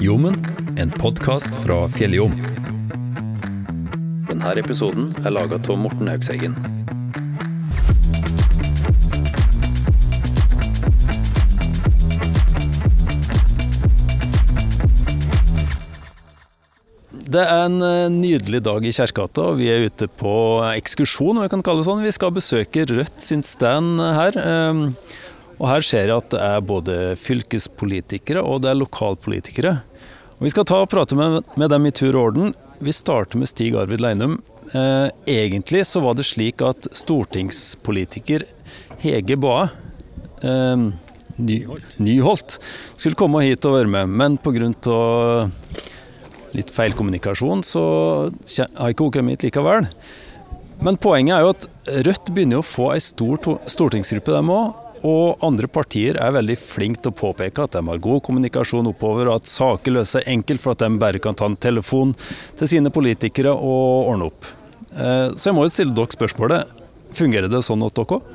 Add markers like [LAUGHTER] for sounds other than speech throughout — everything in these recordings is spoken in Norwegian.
Jommen, en podkast fra Fjelljom. Denne episoden er laga av Morten Haugseggen. Det er en eh, nydelig dag i Kjerkegata, og vi er ute på ekskursjon, om vi kan kalle det sånn. Vi skal besøke Rødt sin stand her. Ehm, og her ser jeg at det er både fylkespolitikere og det er lokalpolitikere. Og vi skal ta og prate med, med dem i tur og orden. Vi starter med Stig Arvid Leinum. Eh, egentlig så var det slik at stortingspolitiker Hege Bae eh, Ny, Nyholt skulle komme hit og være med, men pga litt feil kommunikasjon, så har ikke hun kommet hit likevel. Men poenget er jo at Rødt begynner å få ei stor stortingsgruppe, dem òg. Og andre partier er veldig flinke til å påpeke at de har god kommunikasjon oppover, og at saker løser seg enkelt for at de bare kan ta en telefon til sine politikere og ordne opp. Eh, så jeg må jo stille dere spørsmålet. Fungerer det sånn hos dere òg?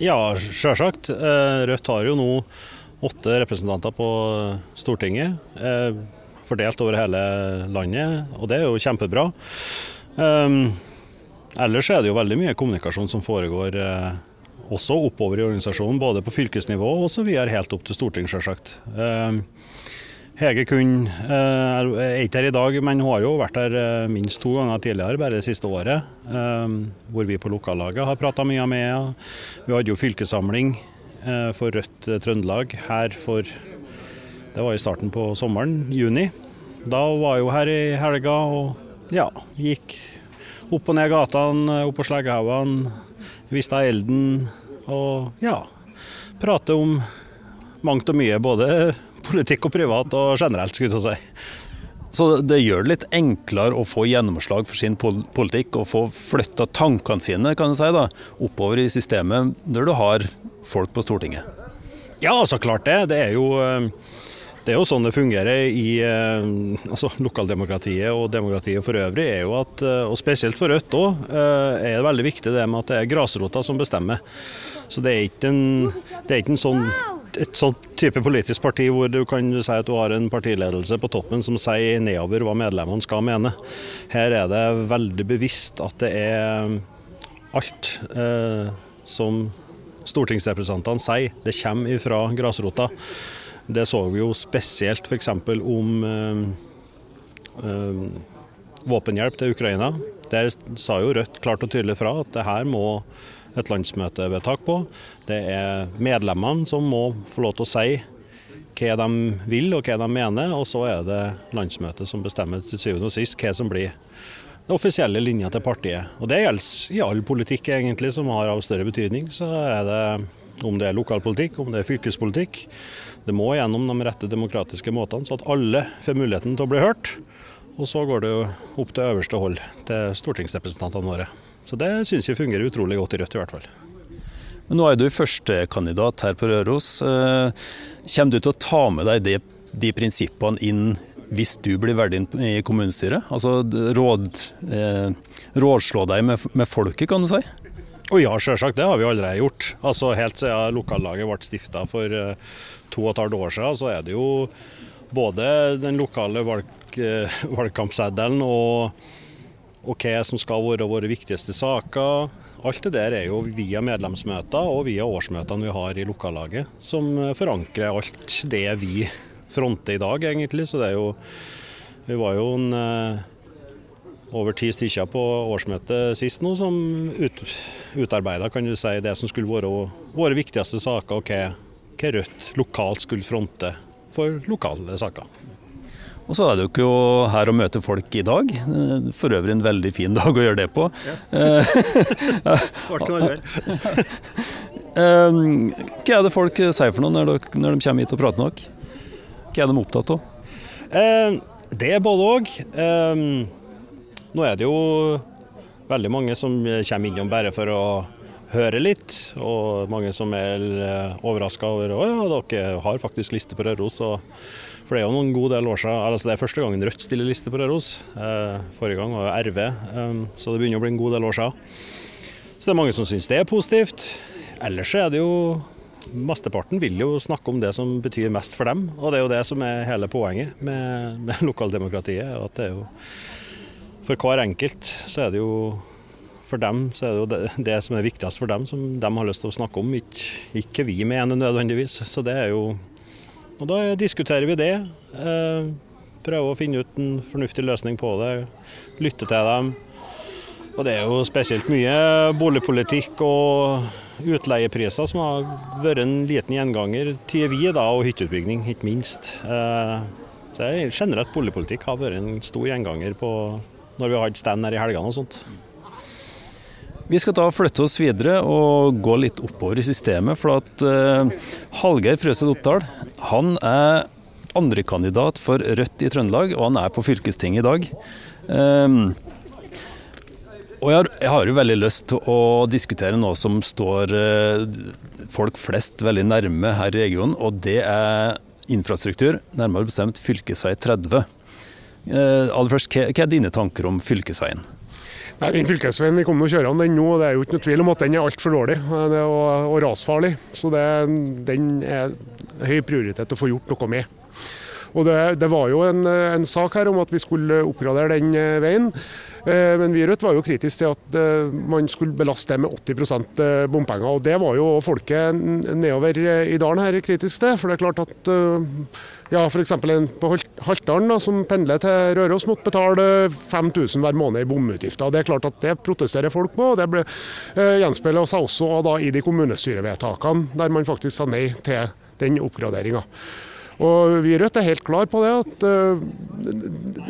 Ja, sjølsagt. Eh, Rødt har jo nå åtte representanter på Stortinget. Eh, fordelt over hele landet, og det er jo kjempebra. Ellers er det jo veldig mye kommunikasjon som foregår også oppover i organisasjonen, både på fylkesnivå og så videre helt opp til Stortinget, selvsagt. Um, Hege Kun uh, er ikke her i dag, men hun har jo vært her uh, minst to ganger tidligere, bare det siste året. Hvor vi på lokallaget har prata mye med henne. Vi hadde jo fylkessamling for Rødt Trøndelag her for det var i starten på sommeren, juni. Da var jo her i helga og ja, gikk opp og ned gatene, opp på sleggehaugene. Vista elden og ja, prate om mangt og mye. Både politikk og privat og generelt, skulle jeg si. Så det gjør det litt enklere å få gjennomslag for sin politikk og få flytta tankene sine kan jeg si da, oppover i systemet når du har folk på Stortinget? Ja, så klart det. Det er jo eh, det er jo sånn det fungerer i eh, altså, lokaldemokratiet og demokratiet for øvrig. er jo at, eh, og Spesielt for Rødt òg, er det veldig viktig det med at det er grasrota som bestemmer. Så Det er ikke en, er ikke en sånn et sånn type politisk parti hvor du kan si at du har en partiledelse på toppen som sier nedover hva medlemmene skal mene. Her er det veldig bevisst at det er alt eh, som stortingsrepresentantene sier, det kommer fra grasrota. Det så vi jo spesielt f.eks. om øh, øh, våpenhjelp til Ukraina. Der sa jo Rødt klart og tydelig fra at det her må et landsmøtevedtak på. Det er medlemmene som må få lov til å si hva de vil og hva de mener, og så er det landsmøtet som bestemmer til syvende og sist hva som blir den offisielle linja til partiet. Og Det gjelder i all politikk egentlig som har av større betydning. Så er det om det er lokalpolitikk, om det er fylkespolitikk. Det må gjennom de rette demokratiske måtene, så at alle får muligheten til å bli hørt. Og så går det jo opp til øverste hold, til stortingsrepresentantene våre. Så det syns jeg fungerer utrolig godt i Rødt, i hvert fall. Men nå er du førstekandidat her på Røros. Eh, kommer du til å ta med deg de, de prinsippene inn hvis du blir valgt inn i kommunestyret? Altså råd, eh, rådslå deg med, med folket, kan du si? Og ja, selvsagt. Det har vi allerede gjort. Altså Helt siden lokallaget ble stifta for uh, to og et halvt år siden, så er det jo både den lokale valg, uh, valgkampseddelen og, og hva som skal være våre viktigste saker. Alt det der er jo via medlemsmøter og via årsmøtene vi har i lokallaget, som forankrer alt det vi fronter i dag, egentlig. Så det er jo Vi var jo en uh, over ti stykker på årsmøtet sist nå, som ut, utarbeida si, det som skulle være våre viktigste saker, og hva, hva Rødt lokalt skulle fronte for lokale saker. Og så er det jo ikke her å møte folk i dag. For øvrig en veldig fin [LAUGHS] dag å gjøre det på. Ja. Ehm, [LAUGHS] hva er det folk sier for noe når de, når de kommer hit og prater med dere? Hva er de opptatt av? Eh, det er både òg. Nå er det jo veldig mange som kommer innom bare for å høre litt, og mange som er overraska over at ja, dere har faktisk liste på Røros. For det er jo noen god del år siden, altså det er første gangen Rødt stiller liste på Røros. Eh, forrige gang var det RV, um, så det begynner å bli en god del år siden. Så det er mange som syns det er positivt. Ellers er det jo Mesteparten vil jo snakke om det som betyr mest for dem, og det er jo det som er hele poenget med, med [LAUGHS] lokaldemokratiet. at det er jo For hver enkelt så er det jo for dem så er det jo det, det, som er viktigst for dem, som de har lyst til å snakke om, ikke, ikke vi mener nødvendigvis. Så det er jo Og da diskuterer vi det. Eh, prøver å finne ut en fornuftig løsning på det. Lytte til dem. Og det er jo spesielt mye boligpolitikk og utleiepriser som har vært en liten gjenganger vi da, og hytteutbygging, ikke minst. Eh, så jeg generelt boligpolitikk har vært en stor gjenganger på når vi har hatt stand her i helgene og sånt. Vi skal da flytte oss videre og gå litt oppover i systemet. For at eh, Hallgeir Frøseth Oppdal han er andrekandidat for Rødt i Trøndelag, og han er på fylkestinget i dag. Eh, og jeg har, jeg har, jo veldig lyst til å diskutere noe som står eh, folk flest veldig nærme her i regionen, og det er infrastruktur, nærmere bestemt fylkesvei 30. Uh, aller først, hva, hva er dine tanker om fylkesveien? Nei, den Fylkesveien vi kommer til å kjøre den nå, det er jo ikke noe tvil om at den er altfor dårlig og, og, rasfarlig. Så det, den er høy prioritet å få gjort noe med. Og det, det var jo en, en, sak her om at vi skulle oppgradere den eh, veien. Eh, men vi i Rødt var jo kritiske til at eh, man skulle belaste det med 80% bompenger. og Det var jo folket nedover i dalen her kritisk til. For det er klart at ja, f.eks. en på Haltdalen som pendler til Røros, måtte betale 5000 hver måned i bomutgifter. Det er klart at det protesterer folk på. og Det ble gjenspeila seg også da i de kommunestyrevedtakene der man faktisk sa nei til den oppgraderinga. Og Vi i Rødt er helt klar på det at uh,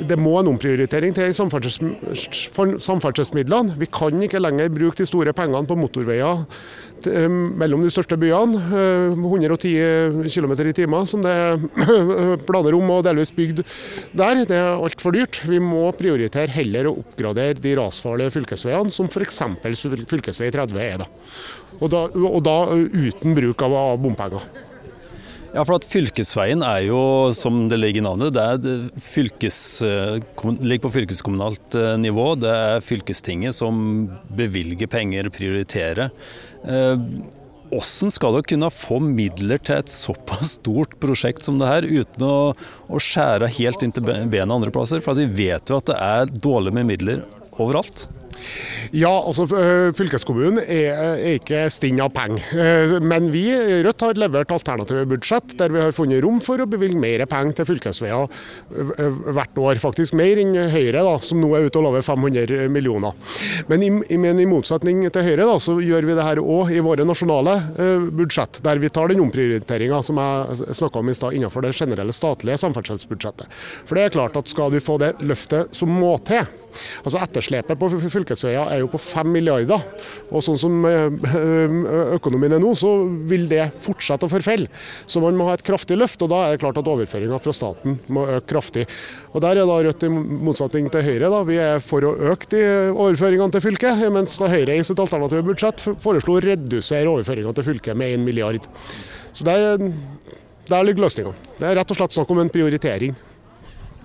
det må en omprioritering til i samferdselsmidlene. Vi kan ikke lenger bruke de store pengene på motorveier uh, mellom de største byene. Uh, 110 km i timen som det er [CLEARS THROAT] planer om og delvis bygd der. Det er altfor dyrt. Vi må prioritere heller å oppgradere de rasfarlige fylkesveiene, som f.eks. fylkesvei 30 er. da. Og da, og da uten bruk av bompenger. Ja, for at Fylkesveien er jo, som det ligger i navnet, det, fylkes, eh, ligger på fylkeskommunalt eh, nivå. Det er fylkestinget som bevilger penger, prioriterer. Hvordan eh, skal dere kunne få midler til et såpass stort prosjekt som det her, uten å, å skjære helt inn til benet andre plasser? For vi vet jo at det er dårlig med midler overalt. Ja, altså eh, fylkeskommunen er, er ikke stinn av penger. Eh, men vi i Rødt har levert alternative budsjett der vi har funnet rom for å bevilge mer penger til fylkesveier eh, hvert år. Faktisk mer enn Høyre, da, som nå er ute og lover 500 millioner. Men i, men i motsetning til Høyre da, så gjør vi det her òg i våre nasjonale budsjett, der vi tar den omprioriteringa som jeg snakka om i stad innenfor det generelle statlige samferdselsbudsjettet. For det er klart at skal du få det løftet som må til, altså etterslepet på fylkesveier er jo på 5 milliarder. Og sånn som eh, økonomien er nå, så vil det fortsette å forfelle. Så man må ha et kraftig løft, og da er det klart at overføringa fra staten må øke kraftig. Og Der er da Rødt i motsetning til Høyre. da, Vi er for å øke de overføringene til fylket, mens da Høyre i sitt alternative budsjett foreslo å redusere overføringene til fylket med 1 milliard. Så der, der ligger løsninga. Det er rett og slett snakk om en prioritering.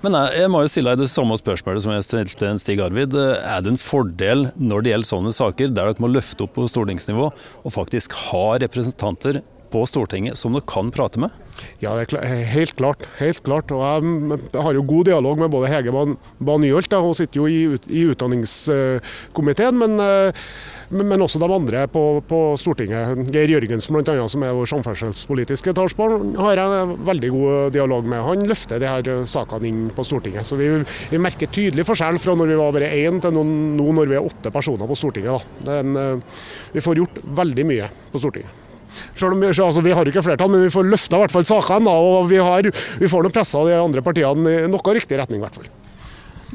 Men jeg, må jo stille deg det samme spørsmålet som jeg stilte Stig Arvid. Er det en fordel når det gjelder sånne saker, der dere må løfte opp på stortingsnivå og faktisk ha representanter på Stortinget som dere kan prate med? Ja, det er helt klart. Helt klart. Og jeg har jo god dialog med både Hege Ba Nyholt, hun sitter jo i, i utdanningskomiteen. men eh, men også de andre på, på Stortinget. Geir Jørgensen bl.a., som er vår samferdselspolitiske talsmann, har jeg veldig god dialog med. Han løfter de her sakene inn på Stortinget. Så vi, vi merker tydelig forskjell fra når vi var bare én til nå når vi er åtte personer på Stortinget. En, eh, vi får gjort veldig mye på Stortinget. Selv om vi, altså, vi har ikke flertall, men vi får løfta i hvert fall sakene. og vi, har, vi får pressa de andre partiene i noe riktig retning. i hvert fall.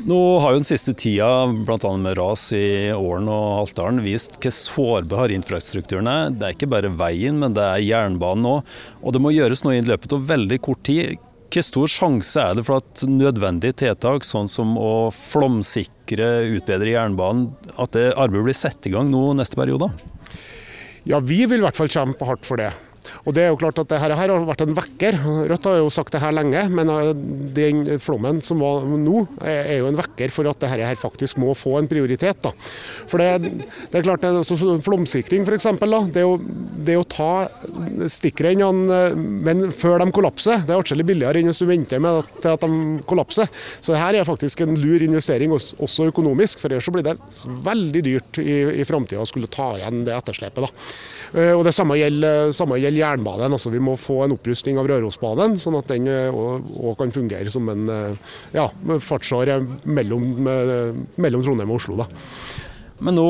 Nå har jo den siste tida, bl.a. med ras i Ålen og Haltdalen, vist hvor sårbar infrastrukturen er. Det er ikke bare veien, men det er jernbanen òg. Og det må gjøres noe i løpet av veldig kort tid. Hvor stor sjanse er det for at nødvendige tiltak, sånn som å flomsikre, utbedre jernbanen, at det arbeidet blir satt i gang nå neste periode? Ja, vi vil i hvert fall kjempe hardt for det. Og det er jo klart at det her har vært en vekker. Rødt har jo sagt det her lenge, men eh, den flommen som var nå, er jo en vekker for at det her faktisk må få en prioritet. Da. For det, det er klart er flomsikring f.eks. Det, det å ta stikkrennene men før de kollapser, det er atskillig billigere enn hvis du venter med til at de kollapser. Så det her er faktisk en lur investering også økonomisk, for ellers blir det veldig dyrt i, i framtida å skulle ta igjen det etterslepet. Da. Eh, og Det samme gjelder, samme gjelder jernbanen. altså Vi må få en opprustning av Rørosbanen, sånn at den òg eh, kan fungere som en eh, ja, fartsåre mellom, mellom, Trondheim og Oslo. da. Men nå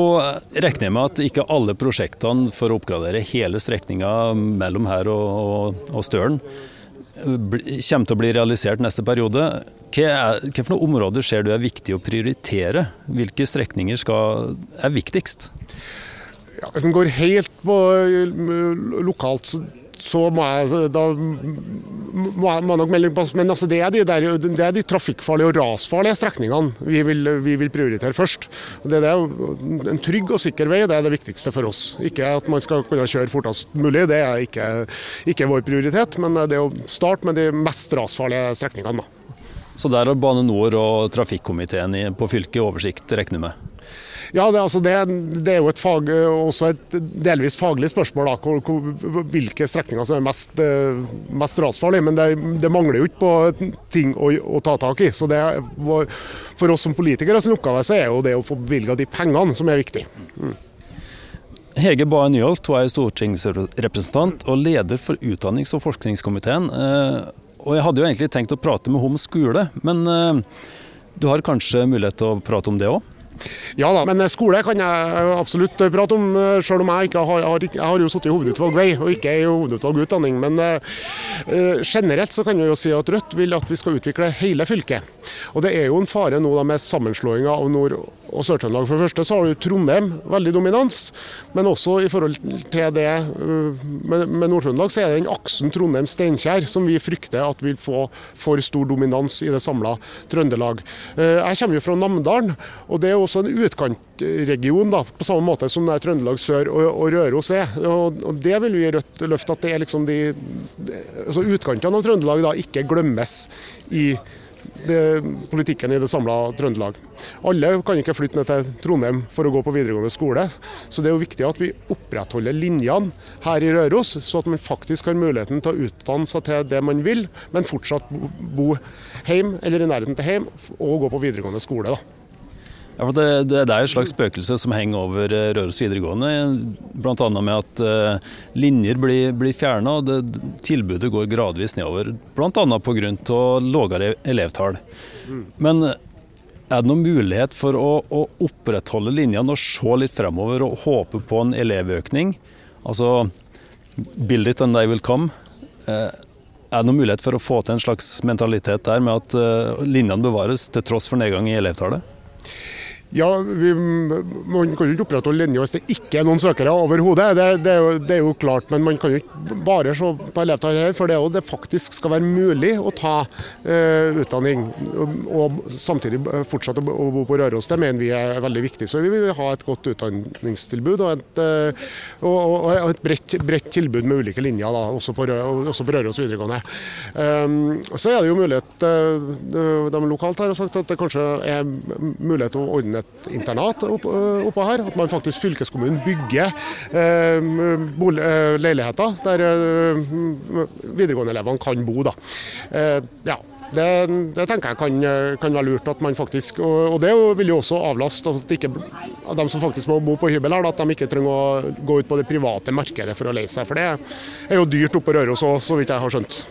regner jeg med at ikke alle prosjektene for å oppgradere hele strekninga mellom her og, og, og Støren kommer til å bli realisert neste periode. Er, noen områder ser du er viktig å prioritere? Hvilke strekninger skal, er viktigst? Ja, hvis en går helt på lokalt, så, så må jeg da må jeg, må nok melde pass. Men altså, det, er de der, det, er de, trafikkfarlige og rasfarlige strekningene vi vil, vi vil prioritere først. Det, det er En trygg og sikker vei det er det viktigste for oss. Ikke at man skal kunne kjøre fortest mulig, det er ikke, ikke vår prioritet. Men det er å starte med de mest rasfarlige strekningene. Da. Så der har Bane Nor og trafikkomiteen på fylket oversikt, regner du med? Ja, det, altså det, det, er jo et fag, også et delvis faglig spørsmål. Da, hvilke strekninger som er mest, eh, mest rasfarlige. Men det, det, mangler jo ikke på ting å, å ta tak i. Så For oss som politikere sin oppgave så er jo det å få bevilga de pengene som er viktig. Mm. Hege Bae Nyholt er stortingsrepresentant og leder for utdannings- og forskningskomiteen. Eh, og jeg hadde jo egentlig tenkt å prate med henne om skole, men eh, du har kanskje mulighet til å prate om det òg? Ja da, men skole kan jeg absolutt prate om, eh, selv om jeg ikke har, jeg har jo sittet i hovedutvalg vei og ikke i hovedutvalg utdanning. Men uh, generelt så kan vi jo si at Rødt vil at vi skal utvikle hele fylket. Og det er jo en fare nå da med sammenslåinga av Nord- og Sør-Trøndelag. For det første så har jo Trondheim veldig dominans, men også i forhold til det uh, med, med Nord-Trøndelag, så er det den aksen Trondheim-Steinkjer som vi frykter at vil få for stor dominans i det samla Trøndelag. Uh, jeg kommer jo fra Namdalen, og det er også en utkantregion, da, på samme måte som det er Trøndelag sør og, og Røros er. Og, og, Det vil vi i Rødt løfte, at det er liksom de, altså utkantene av Trøndelag da ikke glemmes i det, politikken i det samla Trøndelag. Alle kan ikke flytte ned til Trondheim for å gå på videregående skole, så det er jo viktig at vi opprettholder linjene her i Røros, så at man faktisk har muligheten til å utdanne seg til det man vil, men fortsatt bo hjemme eller i nærheten til hjem og gå på videregående skole. da. Ja, for det, det, det, er et slags spøkelse som henger over eh, Røros videregående. Bl.a. med at uh, linjer blir, blir fjerna og det, tilbudet går gradvis nedover. Bl.a. pga. lavere elevtall. Men er det noen mulighet for å, å, opprettholde linjene og se litt fremover og håpe på en elevøkning? Altså build it and they will come. Er det noen mulighet for å få til en slags mentalitet der med at linjene bevares til tross for nedgang i elevtallet? Ja, vi, Man kan jo ikke opprettholde linja hvis det ikke er noen søkere overhodet. Det, det, det, er jo klart, men man kan jo ikke bare se på elevtallet her. For det det faktisk skal være mulig å ta eh, utdanning og, og, samtidig fortsette å bo på Røros. Det mener vi er veldig viktig. Så vi vil ha et godt utdanningstilbud og et, uh, og, og et bredt, bredt, tilbud med ulike linjer, da, også, på, også på Røros videregående. Um, så er det jo mulighet, uh, de lokalt har sagt at det kanskje er mulighet å ordne et internat eh, oppå her. At man faktisk fylkeskommunen bygger eh, eh, leiligheter der eh, videregående-elevene kan bo. Da. Eh, ja, det, det, tenker jeg kan, kan, være lurt. at man faktisk, og, og Det vil jo også avlaste at ikke, de som faktisk må bo på hybel, her, at de ikke trenger å gå ut på det private markedet for å leie seg. For det er jo dyrt oppe på Røros òg, så vidt jeg har skjønt.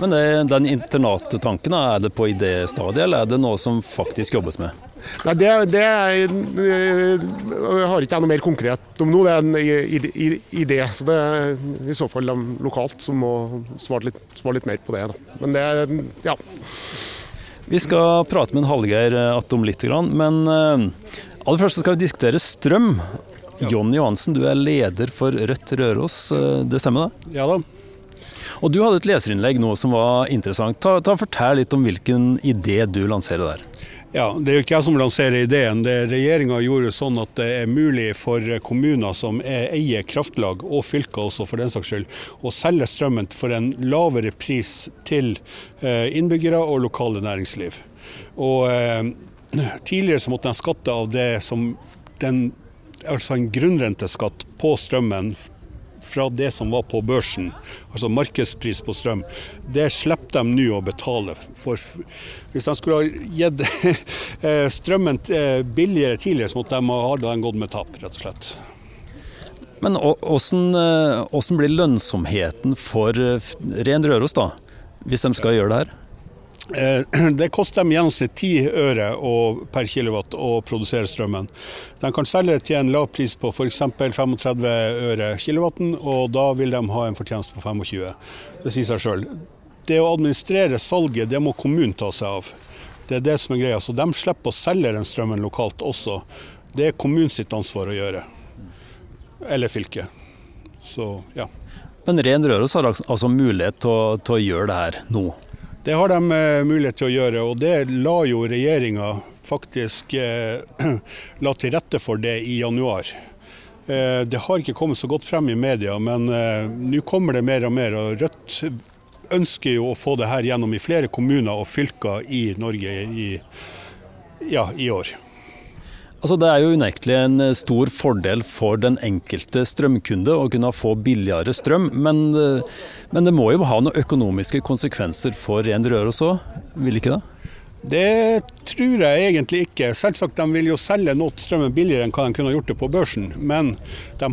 Men det, den internattanken, er det på idéstadiet, eller er det noe som faktisk jobbes med? Nei, det, det er, jeg har ikke jeg noe mer konkret om nå. Det er en idé. Så det er i så fall de lokalt som må svare litt, svare litt mer på det. Da. Men det ja. Vi skal prate med en Hallgeir om litt, men eh, aller først skal vi diskutere strøm. Jonny Johansen, du er leder for Rødt Røros, eh, det stemmer da? Ja da. Og Du hadde et leserinnlegg nå som var interessant. Ta, ta Fortell litt om hvilken idé du lanserer der. Ja, Det er jo ikke jeg som lanserer ideen. Regjeringa gjorde sånn at det er mulig for kommuner som eier kraftlag, og fylker også for den saks skyld, å selge strømmen for en lavere pris til eh, innbyggere og lokale næringsliv. Og eh, Tidligere så måtte de skatte av det som den, altså en grunnrenteskatt på strømmen fra det som var på børsen, altså markedspris på strøm, det slipper de nå å betale for. Hvis de skulle ha gitt [LAUGHS] eh, strømmen eh, billigere tidligere, så måtte de ha gått med tap, rett og slett. Men hvordan eh, blir lønnsomheten for Ren Røros, da, hvis de skal gjøre det her? Eh, [CLEARS THROAT] det koster dem gjennomsnitt 10 øre per kilowatt å produsere strømmen. De kan selge til en lav pris på f.eks. 35 øre kilowatten, og da vil de ha en fortjeneste på 25. Det sier seg sjøl. Det å administrere salget, det må kommunen ta seg av. Det er det som er greia. Så de slipper å selge den strømmen lokalt også. Det er kommunens ansvar å gjøre. Eller fylket. Så ja. Men Ren Røros har altså mulighet til å, til å gjøre det her nå? Det har de eh, mulighet til å gjøre, og det la jo regjeringa faktisk eh, [CLEARS THROAT] la til rette for det i januar. Eh, det har ikke kommet så godt frem i media, men eh, nå kommer det mer og mer. og Rødt ønsker jo å få det her gjennom i flere kommuner og fylker i Norge i, ja, i år. Altså, det er jo unektelig en eh, stor fordel for den enkelte strømkunde å kunne få billigere strøm, men, eh, men det må jo ha noen økonomiske konsekvenser for Ren Røros òg, vil ikke det? Det tror jeg egentlig ikke. Selvsagt de vil jo selge noe strømmen billigere enn hva de kunne gjort det på børsen, men de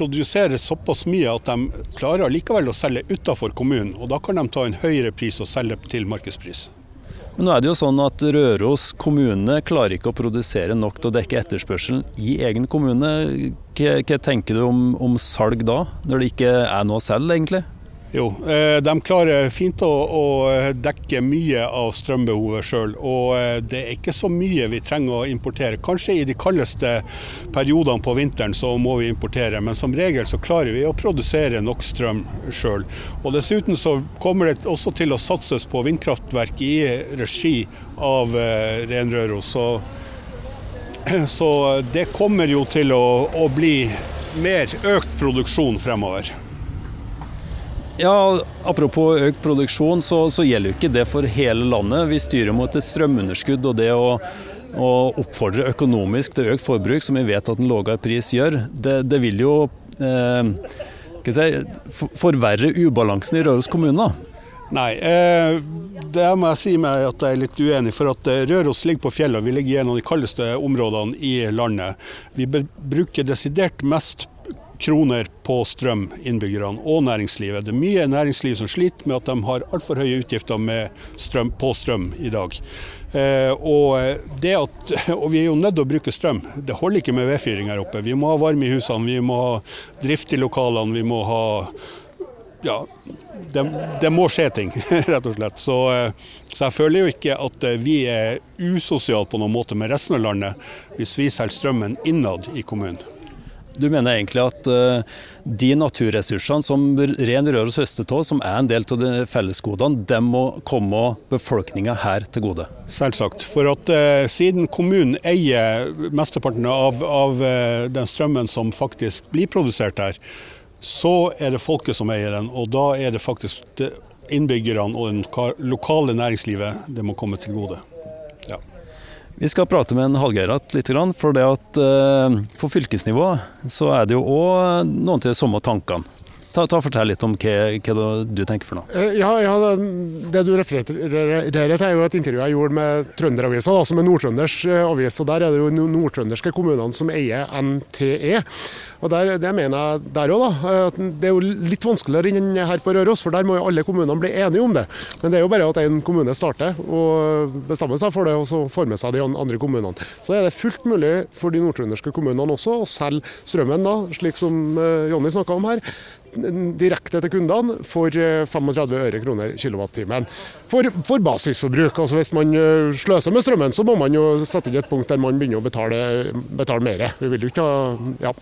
produserer såpass mye at de klarer likevel å selge utenfor kommunen. og Da kan de ta en høyere pris og selge til markedspris. Men nå er det jo sånn at Røros kommune klarer ikke å produsere nok til å dekke etterspørselen i egen kommune. Hva, hva tenker du om, om, salg da, når det ikke er noe å selge, egentlig? Jo, eh, de klarer fint å, å dekke mye av strømbehovet sjøl. Og eh, det er ikke så mye vi trenger å importere. Kanskje i de kaldeste periodene på vinteren så må vi importere, men som regel så klarer vi å produsere nok strøm sjøl. Og dessuten så kommer det også til å satses på vindkraftverk i regi av eh, Renrøros. Så, så det kommer jo til å, å bli mer økt produksjon fremover. Ja, Apropos økt produksjon, så, så, gjelder jo ikke det for hele landet. Vi styrer mot et strømunderskudd, og det å, og oppfordre økonomisk til økt forbruk, som vi vet at en lavere pris gjør, det, det vil jo eh, si, forverre ubalansen i Røros kommune. Nei, eh, det må jeg si meg at jeg er litt uenig. For at eh, Røros ligger på fjellet, vi ligger i en av de kaldeste områdene i landet. Vi bruker desidert mest kroner på strøm, innbyggerne og næringslivet. Det er mye næringsliv som sliter med at de har altfor høye utgifter strøm, på strøm i dag. Eh, og, at, [LAUGHS] og, vi er jo nødt til å bruke strøm. Det holder ikke med vedfyring her oppe. Vi må ha varme i husene, vi må ha drift i lokalene, vi må ha ja, det, det, må skje ting, [LAUGHS] rett og slett. Så, eh, så, jeg føler jo ikke at vi er usosiale på noen måte med resten av landet, hvis vi selger strømmen innad i kommunen. Du mener egentlig at uh, de naturressursene som ren Røros høster av, som er en del av de fellesgodene, de må komme befolkninga her til gode? Selvsagt. For at uh, siden kommunen eier mesteparten av, av uh, den strømmen som faktisk blir produsert her, så er det folket som eier den. Og da er det faktisk innbyggerne og det lokale næringslivet det må komme til gode. Vi skal prate med en Hallgeirat litt, for det at uh, på fylkesnivå så er det jo òg noen til de samme tankene. Ta, ta Fortell litt om hva, hva, du tenker for noe. Eh, ja, ja Det du refererer til, er jo et intervju jeg gjorde med Trønderavisa, som er Nord-Trønders eh, avis. og Der er det jo nordtrønderske kommunene som eier NTE. Og der, Det mener jeg der òg, da. At det er jo litt vanskeligere enn her på Røros, for der må jo alle kommunene bli enige om det. Men det er jo bare at en kommune starter og bestemmer seg for det, og så får med seg de andre kommunene. Så er det fullt mulig for de nordtrønderske kommunene også å selge strømmen, da, slik som eh, Jonny snakka om her, direkte til kundene for 35 øre kroner kilowattimen. For, for, basisforbruk. Altså Hvis man sløser med strømmen, så må man jo sette inn et punkt der man begynner å betale, betale mer. Vi vil jo ikke ha, ja,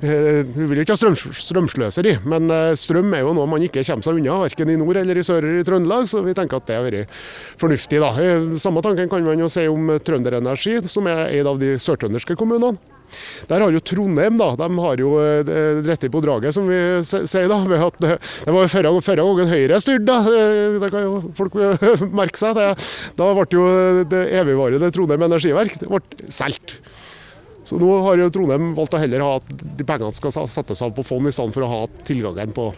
vi vil ikke ha strøm, strømsløseri, men strøm er jo noe man ikke kommer seg unna, verken i nord eller i sør i Trøndelag, så vi tenker at det har vært fornuftig. da. Samme tanken kan man jo si om Trønderenergi, som er eid av de sørtrønderske kommunene. Der har jo Trondheim da, de har jo eh, rette på draget, som vi sier. da, ved at Det, det var jo forrige gangen Høyre styrte, da. Eh, det kan jo folk [LAUGHS] merke seg. Det, da ble jo det evigvarende Trondheim energiverk det ble solgt. Så nå har jo Trondheim valgt å heller ha at de pengene skal settes av på fond, i stedet for å ha tilgangen på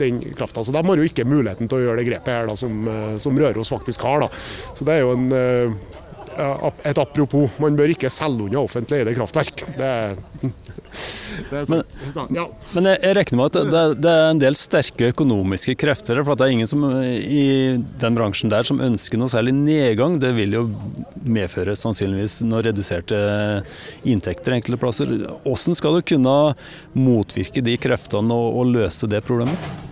den krafta. Så de har jo ikke muligheten til å gjøre det grepet her da, som, eh, som Røros faktisk har. da. Så det er jo en et apropos, man bør ikke selge unna offentlig eide kraftverk. Det, det men, ja. men, jeg regner med at det, det, er en del sterke økonomiske krefter for det er ingen som, i den bransjen der som ønsker noe særlig nedgang. Det vil jo medføre sannsynligvis noen reduserte inntekter enkelte plasser. Hvordan skal du kunne motvirke de kreftene og, og løse det problemet?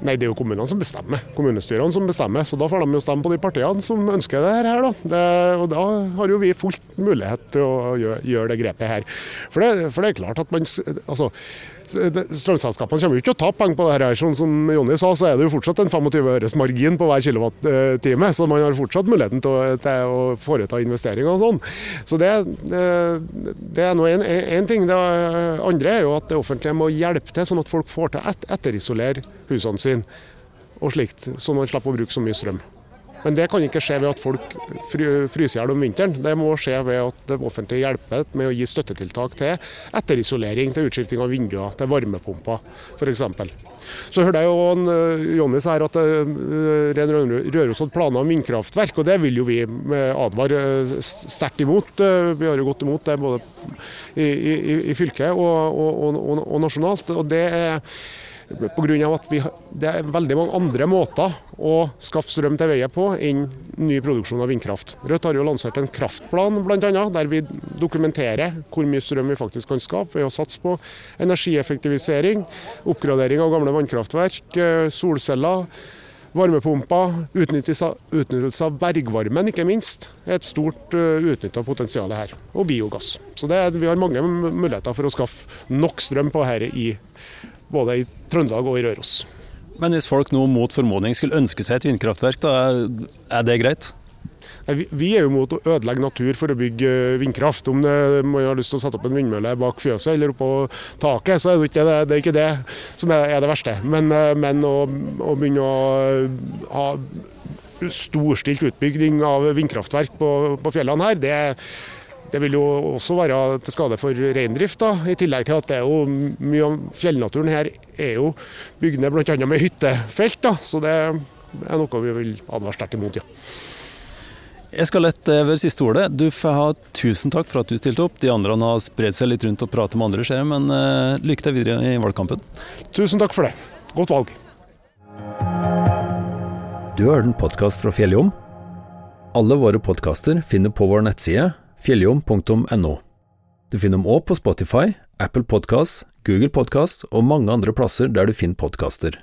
Nei, det er jo kommunene som bestemmer. Kommunestyrene som bestemmer. Så da får de jo stemme på de partiene som ønsker det her. Da. Det, og da har jo vi fullt mulighet til å gjøre, gjøre det grepet her. For det, for det, er klart at man altså, Strømselskapene kommer jo ikke å tape penger på det her. Sånn som Jonny sa, så er det jo fortsatt en 25 øres margin på hver kilowattime. Så man har fortsatt muligheten til å, til å foreta investeringer og sånn. Så det, det er nå én ting. Det andre er jo at det offentlige må hjelpe til, sånn at folk får til å et, etterisolere husene sine og slikt, så man slipper å bruke så mye strøm. Men det kan ikke skje ved at folk fryser i hjel om vinteren. Det må skje ved at det offentlige hjelper med å gi støttetiltak til etterisolering, til utskifting av vinduer, til varmepumper f.eks. Så hørte jeg jo han, eh, Jonny her at Ren Røros hadde planer om vindkraftverk, og det vil jo vi eh, advare sterkt imot. Vi har jo gått imot det både i, i, i fylket og, og, og, og nasjonalt. og det er Pga. at vi, det er veldig mange andre måter å skaffe strøm til veie på enn ny produksjon av vindkraft. Rødt har jo lansert en kraftplan bl.a. der vi dokumenterer hvor mye strøm vi faktisk kan skape ved å satse på energieffektivisering, oppgradering av gamle vannkraftverk, eh, solceller. Varmepumper, utnyttelse av, utnyttelse av bergvarmen ikke minst, er et stort eh, utnytta potensial her. Og biogass. Så det, Vi har mange muligheter for å skaffe nok strøm på dette i både i Trøndelag og i Røros. Men hvis folk nå mot formodning skulle ønske seg et vindkraftverk, da er det greit? Vi er jo mot å ødelegge natur for å bygge vindkraft. Om man har lyst til å sette opp en vindmølle bak fjøset eller oppå taket, så er det ikke det, det, er ikke det som er det verste. Men, eh, men å, å, begynne å ha storstilt utbygging av vindkraftverk på, på fjellene her, det det vil jo også være til skade for reindrift, i tillegg til at det er jo mye av fjellnaturen her er jo bygd ned bl.a. med hyttefelt. Da. Så det er noe vi vil advare sterkt imot, ja. Jeg skal lette over siste ordet. Du får ha tusen takk for at du stilte opp. De andre har spredd seg litt rundt og pratet med andre skjer, men uh, lykke til videre i valgkampen. Tusen takk for det. Godt valg. Du har hørt en podkast fra Fjelljom. Alle våre podkaster finner på vår nettside fjelljom.no. Du finner dem òg på Spotify, Apple Podkast, Google Podkast og mange andre plasser der du finner podkaster.